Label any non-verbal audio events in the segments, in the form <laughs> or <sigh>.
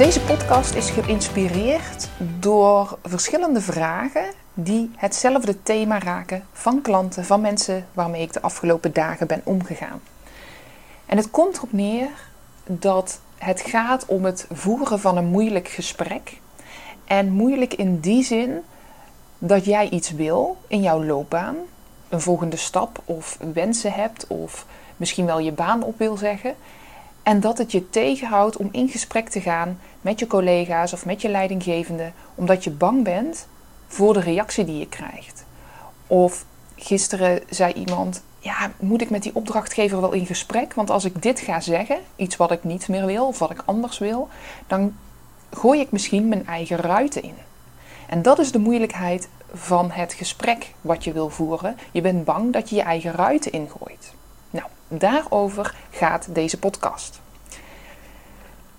Deze podcast is geïnspireerd door verschillende vragen die hetzelfde thema raken van klanten, van mensen waarmee ik de afgelopen dagen ben omgegaan. En het komt erop neer dat het gaat om het voeren van een moeilijk gesprek. En moeilijk in die zin dat jij iets wil in jouw loopbaan, een volgende stap of wensen hebt of misschien wel je baan op wil zeggen. En dat het je tegenhoudt om in gesprek te gaan met je collega's of met je leidinggevende, omdat je bang bent voor de reactie die je krijgt. Of gisteren zei iemand: Ja, moet ik met die opdrachtgever wel in gesprek? Want als ik dit ga zeggen, iets wat ik niet meer wil of wat ik anders wil, dan gooi ik misschien mijn eigen ruiten in. En dat is de moeilijkheid van het gesprek wat je wil voeren. Je bent bang dat je je eigen ruiten ingooit. Daarover gaat deze podcast.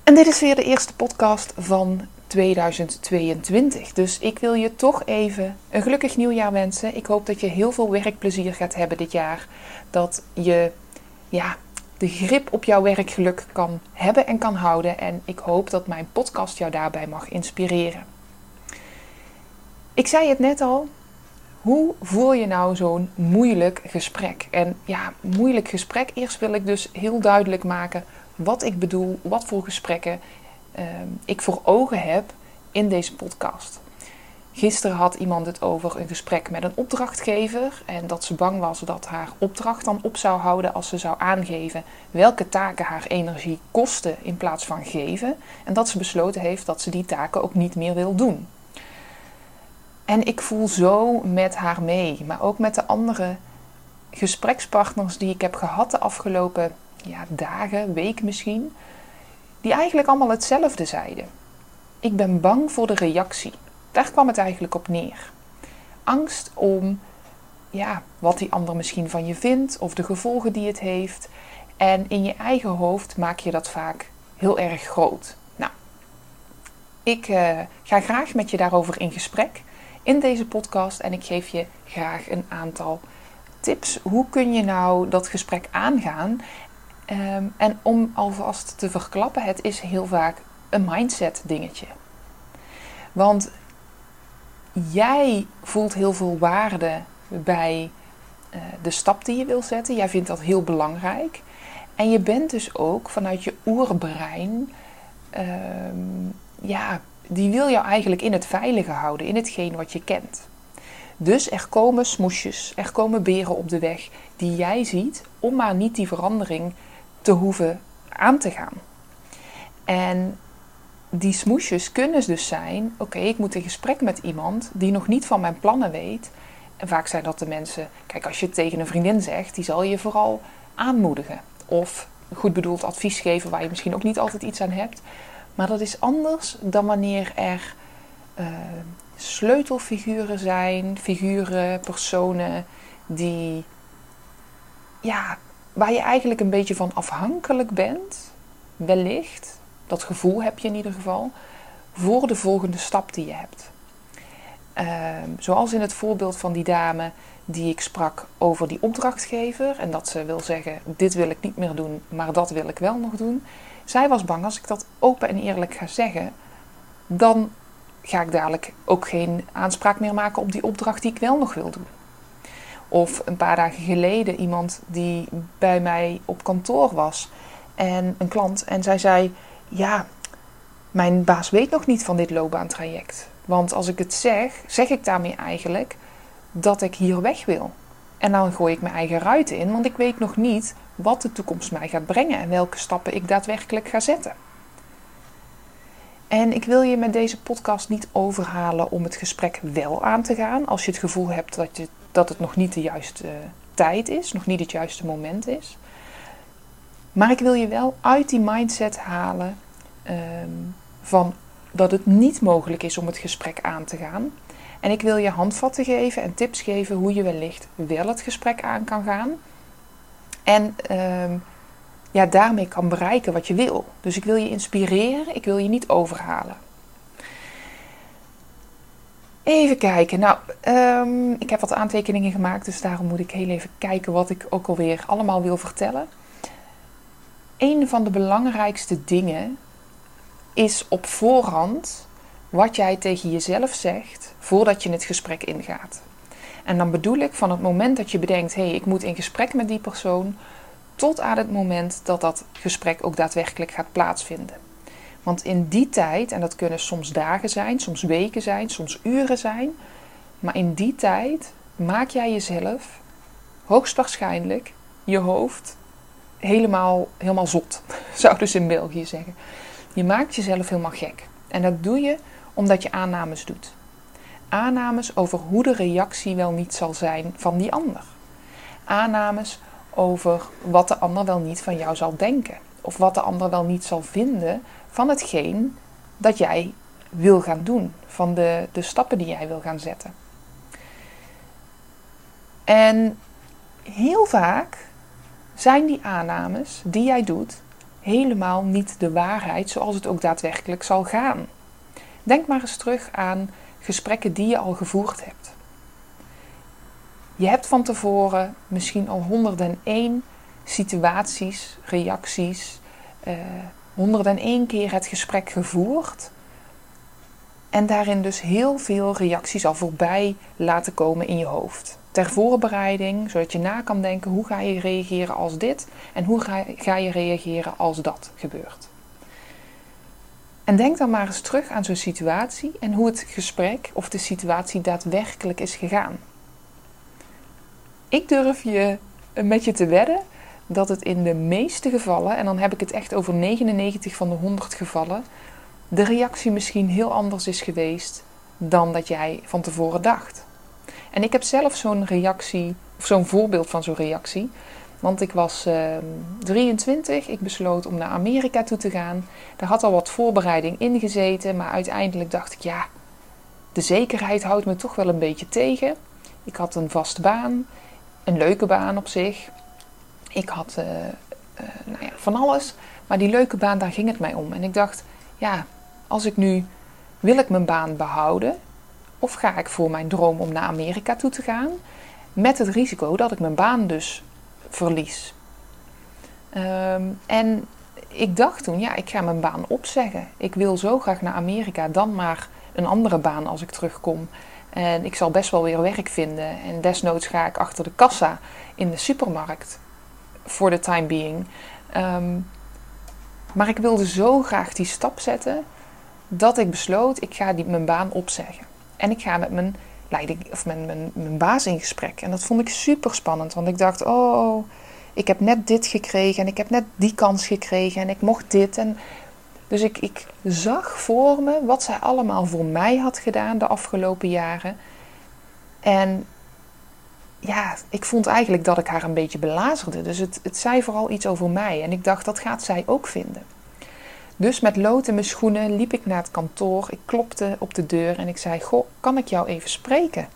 En dit is weer de eerste podcast van 2022. Dus ik wil je toch even een gelukkig nieuwjaar wensen. Ik hoop dat je heel veel werkplezier gaat hebben dit jaar. Dat je ja, de grip op jouw werkgeluk kan hebben en kan houden. En ik hoop dat mijn podcast jou daarbij mag inspireren. Ik zei het net al. Hoe voel je nou zo'n moeilijk gesprek? En ja, moeilijk gesprek. Eerst wil ik dus heel duidelijk maken wat ik bedoel, wat voor gesprekken uh, ik voor ogen heb in deze podcast. Gisteren had iemand het over een gesprek met een opdrachtgever en dat ze bang was dat haar opdracht dan op zou houden als ze zou aangeven welke taken haar energie kosten in plaats van geven en dat ze besloten heeft dat ze die taken ook niet meer wil doen. En ik voel zo met haar mee, maar ook met de andere gesprekspartners die ik heb gehad de afgelopen ja, dagen, week misschien, die eigenlijk allemaal hetzelfde zeiden. Ik ben bang voor de reactie. Daar kwam het eigenlijk op neer. Angst om ja, wat die ander misschien van je vindt of de gevolgen die het heeft. En in je eigen hoofd maak je dat vaak heel erg groot. Nou, ik uh, ga graag met je daarover in gesprek in deze podcast en ik geef je graag een aantal tips. Hoe kun je nou dat gesprek aangaan Ehm, en om alvast te verklappen, het is heel vaak een mindset dingetje. Want jij voelt heel veel waarde bij uh, de stap die je wil zetten. Jij vindt dat heel belangrijk. En je bent dus ook vanuit je oerbrein, uh, ja, die wil jou eigenlijk in het veilige houden, in hetgeen wat je kent. Dus er komen smoesjes, er komen beren op de weg die jij ziet om maar niet die verandering te hoeven aan te gaan. En die smoesjes kunnen dus zijn: oké, ik moet een gesprek met iemand die nog niet van mijn plannen weet. En vaak zijn dat de mensen, kijk, als je het tegen een vriendin zegt, die zal je vooral aanmoedigen. Of goed bedoeld advies geven waar je misschien ook niet altijd iets aan hebt. Maar dat is anders dan wanneer er uh, sleutelfiguren zijn, figuren, personen die ja, waar je eigenlijk een beetje van afhankelijk bent, wellicht, dat gevoel heb je in ieder geval, voor de volgende stap die je hebt. Ehm, zoals in het voorbeeld van die dame die ik sprak over die opdrachtgever en dat ze wil zeggen: Dit wil ik niet meer doen, maar dat wil ik wel nog doen. Zij was bang als ik dat open en eerlijk ga zeggen, dan ga ik dadelijk ook geen aanspraak meer maken op die opdracht die ik wel nog wil doen. Of een paar dagen geleden iemand die bij mij op kantoor was en een klant en zij zei: Ja, mijn baas weet nog niet van dit loopbaantraject. Want als ik het zeg, zeg ik daarmee eigenlijk dat ik hier weg wil. En dan gooi ik mijn eigen ruiten in, want ik weet nog niet wat de toekomst mij gaat brengen en welke stappen ik daadwerkelijk ga zetten. En ik wil je met deze podcast niet overhalen om het gesprek wel aan te gaan. Als je het gevoel hebt dat, je, dat het nog niet de juiste tijd is, nog niet het juiste moment is. Maar ik wil je wel uit die mindset halen ehm, van dat het niet mogelijk is om het gesprek aan te gaan. En ik wil je handvatten geven en tips geven hoe je wellicht wel het gesprek aan kan gaan. En ehm, ja, daarmee kan bereiken wat je wil. Dus ik wil je inspireren, ik wil je niet overhalen. Even kijken. Nou, ehm, ik heb wat aantekeningen gemaakt, dus daarom moet ik heel even kijken wat ik ook alweer allemaal wil vertellen. Een van de belangrijkste dingen is op voorhand wat jij tegen jezelf zegt voordat je het gesprek ingaat. En dan bedoel ik van het moment dat je bedenkt: hé, hey, ik moet in gesprek met die persoon, tot aan het moment dat dat gesprek ook daadwerkelijk gaat plaatsvinden. Want in die tijd, en dat kunnen soms dagen zijn, soms weken zijn, soms uren zijn, maar in die tijd maak jij jezelf hoogstwaarschijnlijk je hoofd helemaal, helemaal zot, <laughs> zouden ze in België zeggen. Je maakt jezelf helemaal gek. En dat doe je omdat je aannames doet. Aannames over hoe de reactie wel niet zal zijn van die ander. Aannames over wat de ander wel niet van jou zal denken. Of wat de ander wel niet zal vinden van hetgeen dat jij wil gaan doen. Van de, de stappen die jij wil gaan zetten. En heel vaak zijn die aannames die jij doet helemaal niet de waarheid zoals het ook daadwerkelijk zal gaan. Denk maar eens terug aan gesprekken die je al gevoerd hebt. Je hebt van tevoren misschien al 101 situaties, reacties, uh, 101 keer het gesprek gevoerd. En daarin dus heel veel reacties al voorbij laten komen in je hoofd. Ter voorbereiding, zodat je na kan denken hoe ga je reageren als dit en hoe ga je reageren als dat gebeurt. En denk dan maar eens terug aan zo'n situatie en hoe het gesprek of de situatie daadwerkelijk is gegaan. Ik durf je met je te wedden dat het in de meeste gevallen, en dan heb ik het echt over 99 van de 100 gevallen, de reactie misschien heel anders is geweest dan dat jij van tevoren dacht. En ik heb zelf zo'n reactie, of zo'n voorbeeld van zo'n reactie. Want ik was uh, ehm, 23, ik besloot om naar Amerika toe te gaan. Daar had al wat voorbereiding in gezeten, maar uiteindelijk dacht ik, ja, de zekerheid houdt me toch wel een beetje tegen. Ik had een vaste baan, een leuke baan op zich. Ik had uh, nou ja, van alles, maar die leuke baan, daar ging het mij om. En ik dacht, ja, als ik nu, wil ik mijn baan behouden? Of ga ik voor mijn droom om naar Amerika toe te gaan? Met het risico dat ik mijn baan dus verlies. Ehm, en ik dacht toen, ja, ik ga mijn baan opzeggen. Ik wil zo graag naar Amerika, dan maar een andere baan als ik terugkom. En ik zal best wel weer werk vinden. En desnoods ga ik achter de kassa in de supermarkt. Voor de time being. Ehm, maar ik wilde zo graag die stap zetten. Dat ik besloot, ik ga die, mijn baan opzeggen. En ik ga met mijn of mijn baas in gesprek. En dat vond ik super spannend. Want ik dacht, oh, ik heb net dit gekregen. En ik heb net die kans gekregen. En ik mocht dit. En dus ik, ik zag voor me wat zij allemaal voor mij had gedaan de afgelopen jaren. En ja, ik vond eigenlijk dat ik haar een beetje belazerde. Dus het, het zei vooral iets over mij. En ik dacht, dat gaat zij ook vinden. Dus met lood in mijn schoenen liep ik naar het kantoor. Ik klopte op de deur en ik zei: Goh, kan ik jou even spreken?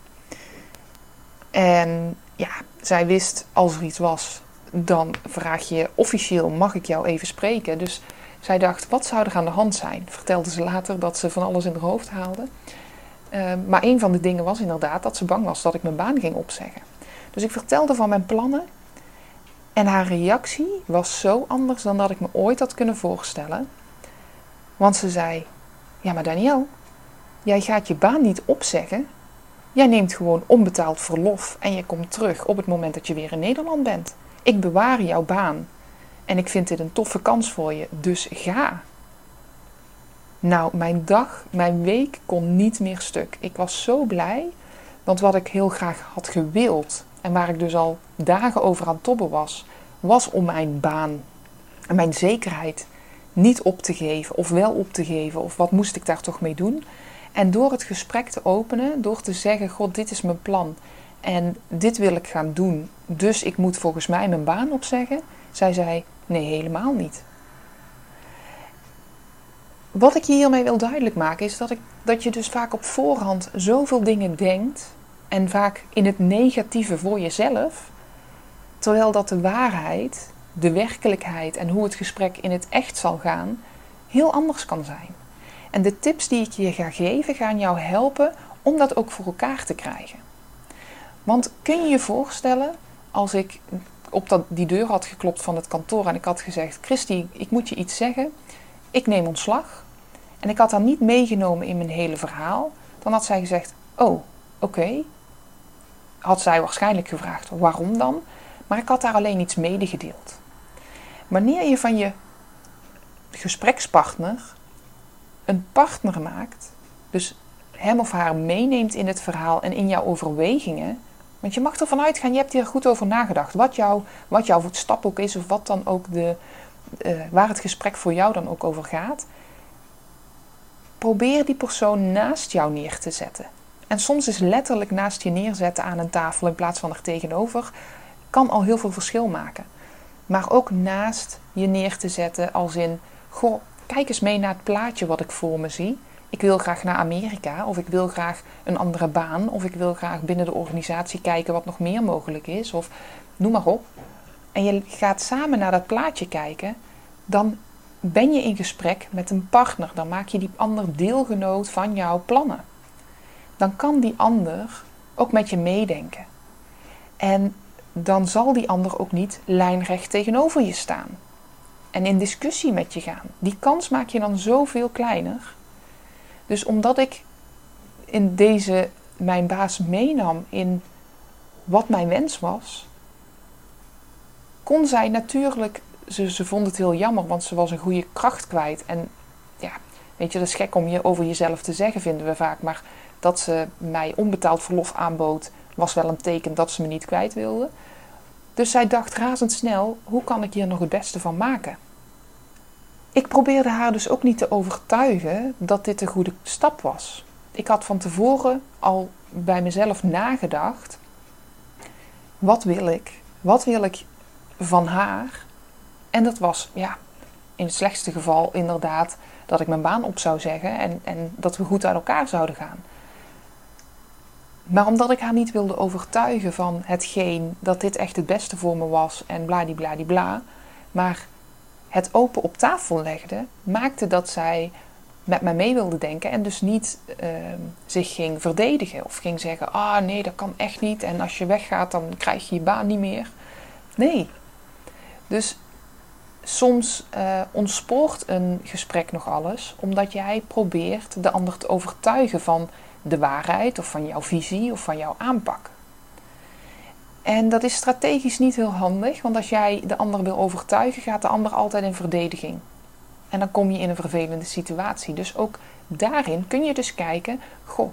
En ja, zij wist als er iets was, dan vraag je officieel: mag ik jou even spreken? Dus zij dacht: wat zou er aan de hand zijn? Vertelde ze later dat ze van alles in haar hoofd haalde. Ehm, maar een van de dingen was inderdaad dat ze bang was dat ik mijn baan ging opzeggen. Dus ik vertelde van mijn plannen. En haar reactie was zo anders dan dat ik me ooit had kunnen voorstellen. Want ze zei: Ja, maar Daniel, jij gaat je baan niet opzeggen. Jij neemt gewoon onbetaald verlof en je komt terug op het moment dat je weer in Nederland bent. Ik bewaar jouw baan en ik vind dit een toffe kans voor je, dus ga. Nou, mijn dag, mijn week kon niet meer stuk. Ik was zo blij, want wat ik heel graag had gewild en waar ik dus al dagen over aan tobben was, was om mijn baan en mijn zekerheid niet op te geven of wel op te geven of wat moest ik daar toch mee doen. En door het gesprek te openen, door te zeggen: God, dit is mijn plan en dit wil ik gaan doen, dus ik moet volgens mij mijn baan opzeggen. Zij zei: Nee, helemaal niet. wat ik je hiermee wil duidelijk maken is dat, ik, dat je dus vaak op voorhand zoveel dingen denkt en vaak in het negatieve voor jezelf, terwijl dat de waarheid, de werkelijkheid en hoe het gesprek in het echt zal gaan, heel anders kan zijn. En de tips die ik je ga geven gaan jou helpen om dat ook voor elkaar te krijgen. Want kun je je voorstellen als ik op dat, die deur had geklopt van het kantoor en ik had gezegd: Christy, ik moet je iets zeggen. Ik neem ontslag. En ik had haar niet meegenomen in mijn hele verhaal. Dan had zij gezegd: Oh, oké. Had zij waarschijnlijk gevraagd: Waarom dan? Maar ik had daar alleen iets medegedeeld. Wanneer je van je gesprekspartner een partner maakt, dus hem of haar meeneemt in het verhaal en in jouw overwegingen. Want je mag ervan uitgaan, je hebt hier goed over nagedacht. Wat, jou, wat jouw stap ook is, of wat dan ook de, uh, waar het gesprek voor jou dan ook over gaat. Probeer die persoon naast jou neer te zetten. En soms is letterlijk naast je neerzetten aan een tafel in plaats van er tegenover, kan al heel veel verschil maken. Maar ook naast je neer te zetten als in, goh, kijk eens mee naar het plaatje wat ik voor me zie. Ik wil graag naar Amerika, of ik wil graag een andere baan, of ik wil graag binnen de organisatie kijken wat nog meer mogelijk is, of noem maar op. En je gaat samen naar dat plaatje kijken, dan ben je in gesprek met een partner. Dan maak je die ander deelgenoot van jouw plannen. Dan kan die ander ook met je meedenken. En dan zal die ander ook niet lijnrecht tegenover je staan en in discussie met je gaan. Die kans maak je dan zoveel kleiner. Dus omdat ik in deze mijn baas meenam in wat mijn wens was, kon zij natuurlijk, ze, ze vond het heel jammer, want ze was een goede kracht kwijt. En ja, weet je, dat is gek om je over jezelf te zeggen, vinden we vaak. Maar dat ze mij onbetaald verlof aanbood, was wel een teken dat ze me niet kwijt wilde. Dus zij dacht razendsnel: hoe kan ik hier nog het beste van maken? Ik probeerde haar dus ook niet te overtuigen dat dit een goede stap was. Ik had van tevoren al bij mezelf nagedacht: wat wil ik? Wat wil ik van haar? En dat was, ja, in het slechtste geval inderdaad dat ik mijn baan op zou zeggen en, en dat we goed uit elkaar zouden gaan. Maar omdat ik haar niet wilde overtuigen van hetgeen dat dit echt het beste voor me was en bladibladibla, maar het open op tafel legde, maakte dat zij met mij mee wilde denken en dus niet ehm, zich ging verdedigen of ging zeggen: Ah nee, dat kan echt niet en als je weggaat dan krijg je je baan niet meer. Nee. Dus soms uh, ontspoort een gesprek nog alles omdat jij probeert de ander te overtuigen van de waarheid of van jouw visie of van jouw aanpak. En dat is strategisch niet heel handig, want als jij de ander wil overtuigen, gaat de ander altijd in verdediging. En dan kom je in een vervelende situatie. Dus ook daarin kun je dus kijken: goh,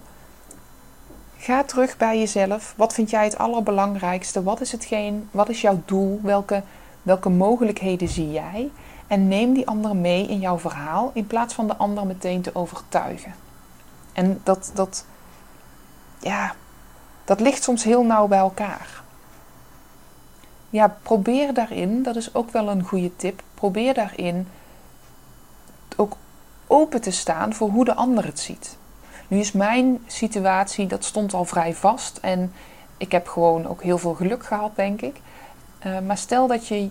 ga terug bij jezelf. Wat vind jij het allerbelangrijkste? Wat is hetgeen? Wat is jouw doel? Welke, welke mogelijkheden zie jij? En neem die ander mee in jouw verhaal in plaats van de ander meteen te overtuigen. En dat, dat, ja, dat ligt soms heel nauw bij elkaar ja, probeer daarin, dat is ook wel een goede tip, probeer daarin ook open te staan voor hoe de ander het ziet. Nu is mijn situatie, dat stond al vrij vast en ik heb gewoon ook heel veel geluk gehad, denk ik. Uh, maar stel dat je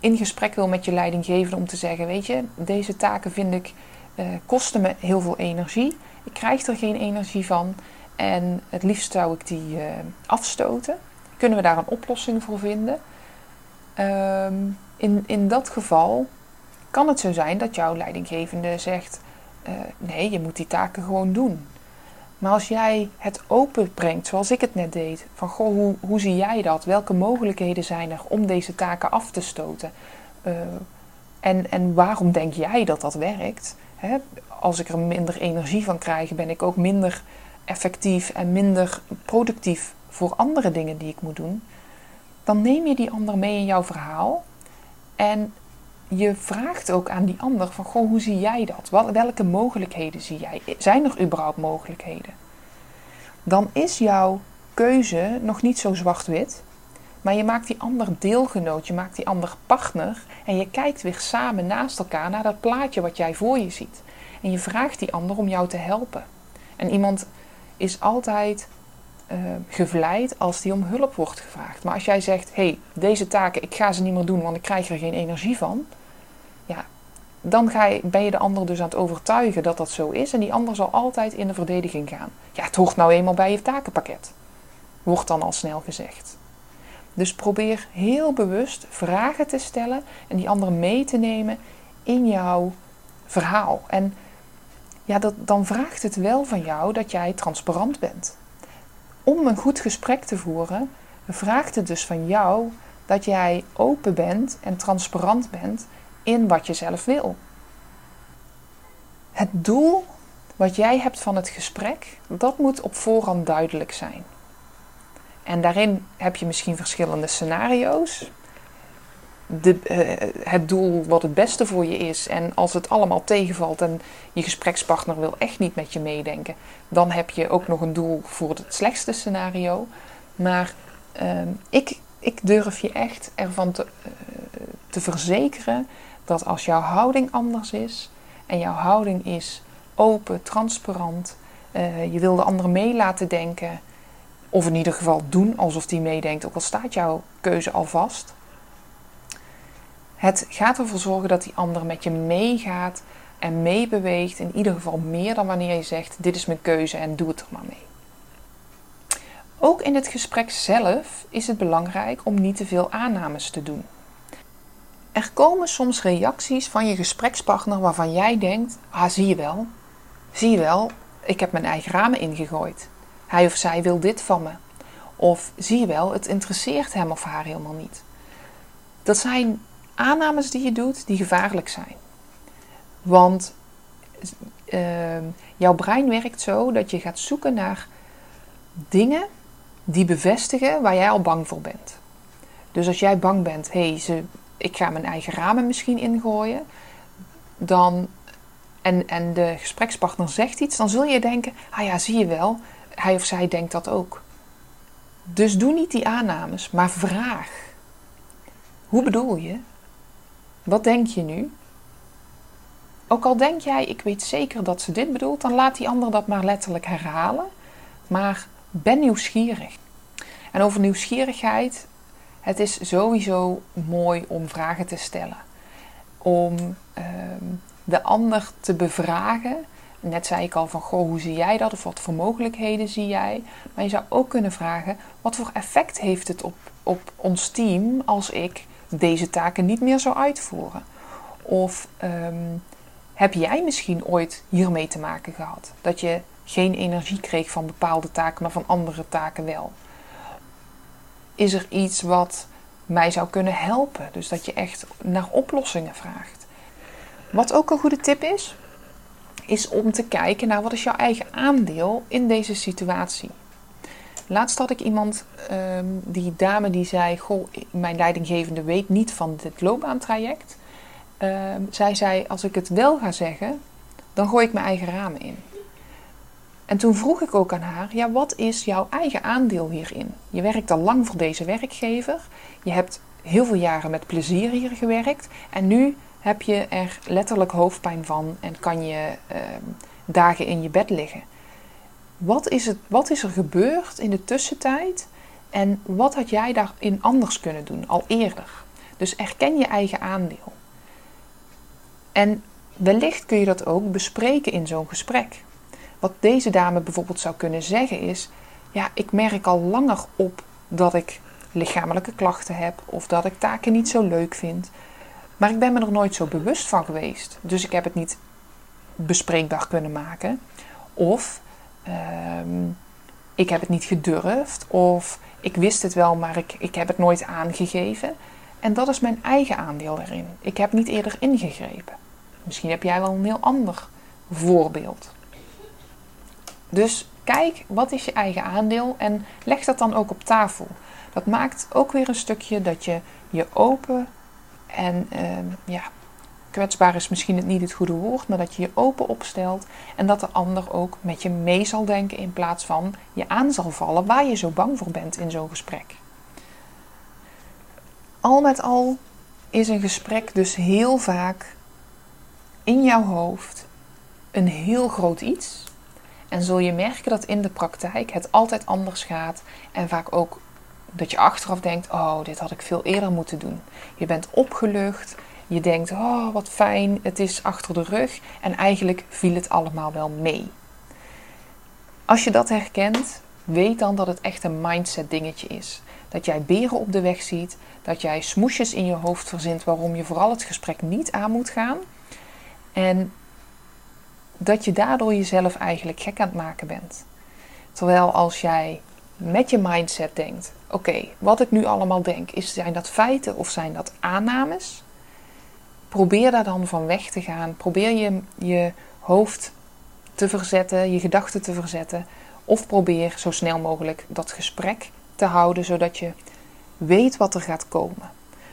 in gesprek wil met je leidinggevende om te zeggen: Weet je, deze taken vind ik uh, kosten me heel veel energie. Ik krijg er geen energie van en het liefst zou ik die uh, afstoten kunnen we daar een oplossing voor vinden? Ehm, in, in dat geval kan het zo zijn dat jouw leidinggevende zegt: uh, nee, je moet die taken gewoon doen. Maar als jij het open brengt, zoals ik het net deed, van goh, hoe, hoe zie jij dat? Welke mogelijkheden zijn er om deze taken af te stoten? En, en waarom denk jij dat dat werkt? Als ik er minder energie van krijg, ben ik ook minder effectief en minder productief voor andere dingen die ik moet doen, dan neem je die ander mee in jouw verhaal. En je vraagt ook aan die ander van, goh, hoe zie jij dat? Welke mogelijkheden zie jij? Zijn er überhaupt mogelijkheden? Dan is jouw keuze nog niet zo zwart-wit. Maar je maakt die ander deelgenoot, je maakt die ander partner en je kijkt weer samen naast elkaar naar dat plaatje wat jij voor je ziet. En je vraagt die ander om jou te helpen. En iemand is altijd uh, gevleid als die om hulp wordt gevraagd. Maar als jij zegt: hé, hey, deze taken, ik ga ze niet meer doen, want ik krijg er geen energie van. Ja, dan ga ben je de ander dus aan het overtuigen dat dat zo is. En die ander zal altijd in de verdediging gaan. Ja, het hoort nou eenmaal bij je takenpakket. Wordt dan al snel gezegd. Dus probeer heel bewust vragen te stellen en die ander mee te nemen in jouw verhaal. En ja, dat, dan vraagt het wel van jou dat jij transparant bent. Om een goed gesprek te voeren, vraagt het dus van jou dat jij open bent en transparant bent in wat je zelf wil. Het doel wat jij hebt van het gesprek, dat moet op voorhand duidelijk zijn. En daarin heb je misschien verschillende scenario's. De, uh, het doel wat het beste voor je is. En als het allemaal tegenvalt en je gesprekspartner wil echt niet met je meedenken, dan heb je ook nog een doel voor het slechtste scenario. Maar uh, ik, ik durf je echt ervan te, uh, te verzekeren dat als jouw houding anders is en jouw houding is open, transparant, je wil de ander mee laten denken of in ieder geval doen alsof die meedenkt, ook al staat jouw keuze al vast. Het gaat ervoor zorgen dat die ander met je meegaat en meebeweegt. In ieder geval meer dan wanneer je zegt: Dit is mijn keuze en doe het er maar mee. Ook in het gesprek zelf is het belangrijk om niet te veel aannames te doen. Er komen soms reacties van je gesprekspartner waarvan jij denkt: Ah, zie je wel, zie je wel, ik heb mijn eigen ramen ingegooid. Hij of zij wil dit van me. Of zie je wel, het interesseert hem of haar helemaal niet. Dat zijn aannames die je doet die gevaarlijk zijn. Want uh, jouw brein werkt zo dat je gaat zoeken naar dingen die bevestigen waar jij al bang voor bent. Dus als jij bang bent, hé, hey, ik ga mijn eigen ramen misschien ingooien, dan, en, en de gesprekspartner zegt iets, dan zul je denken, ah ja, zie je wel, hij of zij denkt dat ook. Dus doe niet die aannames, maar vraag. Hoe bedoel je? Wat denk je nu? Ook al denk jij, ik weet zeker dat ze dit bedoelt, dan laat die ander dat maar letterlijk herhalen. Maar ben nieuwsgierig. En over nieuwsgierigheid, het is sowieso mooi om vragen te stellen. Om ehm, de ander te bevragen Net zei ik al van, goh, hoe zie jij dat? Of wat voor mogelijkheden zie jij? Maar je zou ook kunnen vragen, wat voor effect heeft het op, op ons team als ik deze taken niet meer zou uitvoeren? Of ehm, heb jij misschien ooit hiermee te maken gehad? Dat je geen energie kreeg van bepaalde taken, maar van andere taken wel? Is er iets wat mij zou kunnen helpen? Dus dat je echt naar oplossingen vraagt. Wat ook een goede tip is, is om te kijken naar wat is jouw eigen aandeel in deze situatie. Laatst had ik iemand, ehm, die dame die zei: Goh, mijn leidinggevende weet niet van dit loopbaantraject. Um, zij zei: Als ik het wel ga zeggen, dan gooi ik mijn eigen ramen in. En toen vroeg ik ook aan haar: Ja, wat is jouw eigen aandeel hierin? Je werkt al lang voor deze werkgever. Je hebt heel veel jaren met plezier hier gewerkt. En nu heb je er letterlijk hoofdpijn van en kan je ehm, dagen in je bed liggen. Wat is, het, wat is er gebeurd in de tussentijd en wat had jij daarin anders kunnen doen al eerder? Dus erken je eigen aandeel. En wellicht kun je dat ook bespreken in zo'n gesprek. Wat deze dame bijvoorbeeld zou kunnen zeggen is: Ja, ik merk al langer op dat ik lichamelijke klachten heb of dat ik taken niet zo leuk vind. Maar ik ben me er nooit zo bewust van geweest. Dus ik heb het niet bespreekbaar kunnen maken. Of ehm, ik heb het niet gedurfd. Of ik wist het wel, maar ik, ik heb het nooit aangegeven. En dat is mijn eigen aandeel erin. Ik heb niet eerder ingegrepen. Misschien heb jij wel een heel ander voorbeeld. Dus kijk, wat is je eigen aandeel en leg dat dan ook op tafel. Dat maakt ook weer een stukje dat je je open en ehm, ja, kwetsbaar is misschien niet het goede woord, maar dat je je open opstelt en dat de ander ook met je mee zal denken in plaats van je aan zal vallen waar je zo bang voor bent in zo'n gesprek. Al met al is een gesprek dus heel vaak in jouw hoofd een heel groot iets. En zul je merken dat in de praktijk het altijd anders gaat. En vaak ook dat je achteraf denkt: Oh, dit had ik veel eerder moeten doen. Je bent opgelucht. Je denkt: Oh, wat fijn, het is achter de rug. En eigenlijk viel het allemaal wel mee. Als je dat herkent, weet dan dat het echt een mindset dingetje is. Dat jij beren op de weg ziet, dat jij smoesjes in je hoofd verzint waarom je vooral het gesprek niet aan moet gaan. En dat je daardoor jezelf eigenlijk gek aan het maken bent. Terwijl als jij met je mindset denkt: oké, wat ik nu allemaal denk, zijn dat feiten of zijn dat aannames? Probeer daar dan van weg te gaan. Probeer je, je hoofd te verzetten, je gedachten te verzetten. Of probeer zo snel mogelijk dat gesprek te houden, zodat je weet wat er gaat komen.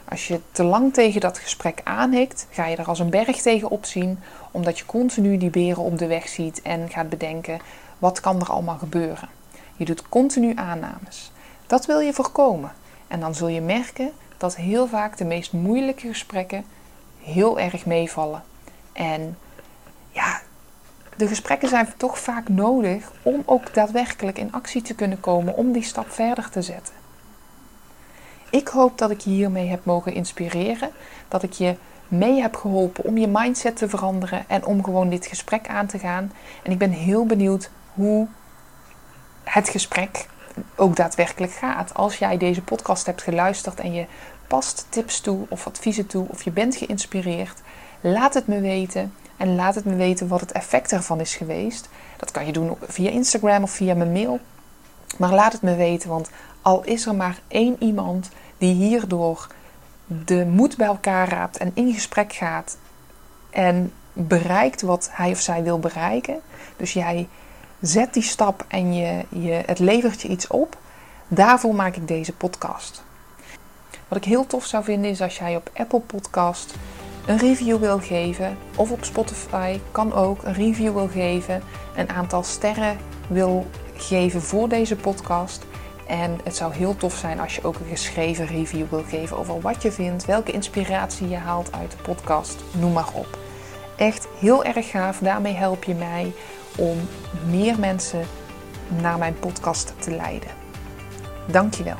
Als je te lang tegen dat gesprek aanhikt, ga je er als een berg tegen opzien, omdat je continu die beren op de weg ziet en gaat bedenken: wat kan er allemaal gebeuren? Je doet continu aannames. Dat wil je voorkomen. En dan zul je merken dat heel vaak de meest moeilijke gesprekken heel erg meevallen. En ja, de gesprekken zijn toch vaak nodig om ook daadwerkelijk in actie te kunnen komen, om die stap verder te zetten. Ik hoop dat ik je hiermee heb mogen inspireren, dat ik je mee heb geholpen om je mindset te veranderen en om gewoon dit gesprek aan te gaan. En ik ben heel benieuwd hoe het gesprek ook daadwerkelijk gaat. Als jij deze podcast hebt geluisterd en je past tips toe of adviezen toe of je bent geïnspireerd, laat het me weten en laat het me weten wat het effect ervan is geweest. Dat kan je doen via Instagram of via mijn mail. Maar laat het me weten, want al is er maar één iemand die hierdoor de moed bij elkaar raapt en in gesprek gaat en bereikt wat hij of zij wil bereiken. Dus jij zet die stap en je, je, het levert je iets op. Daarvoor maak ik deze podcast. Wat ik heel tof zou vinden is als jij op Apple Podcast een review wil geven. Of op Spotify kan ook een review wil geven. Een aantal sterren wil geven voor deze podcast. En het zou heel tof zijn als je ook een geschreven review wil geven over wat je vindt, welke inspiratie je haalt uit de podcast, noem maar op. Echt heel erg gaaf. Daarmee help je mij om meer mensen naar mijn podcast te leiden. Dankjewel.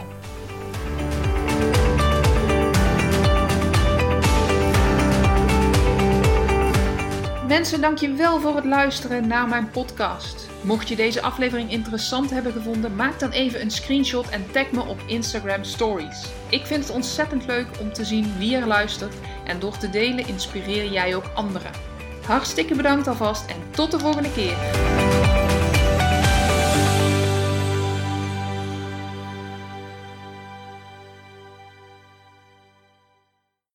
Mensen, dankjewel voor het luisteren naar mijn podcast. Mocht je deze aflevering interessant hebben gevonden, maak dan even een screenshot en tag me op Instagram Stories. Ik vind het ontzettend leuk om te zien wie er luistert en door te delen inspireer jij ook anderen. Hartstikke bedankt alvast en tot de volgende keer.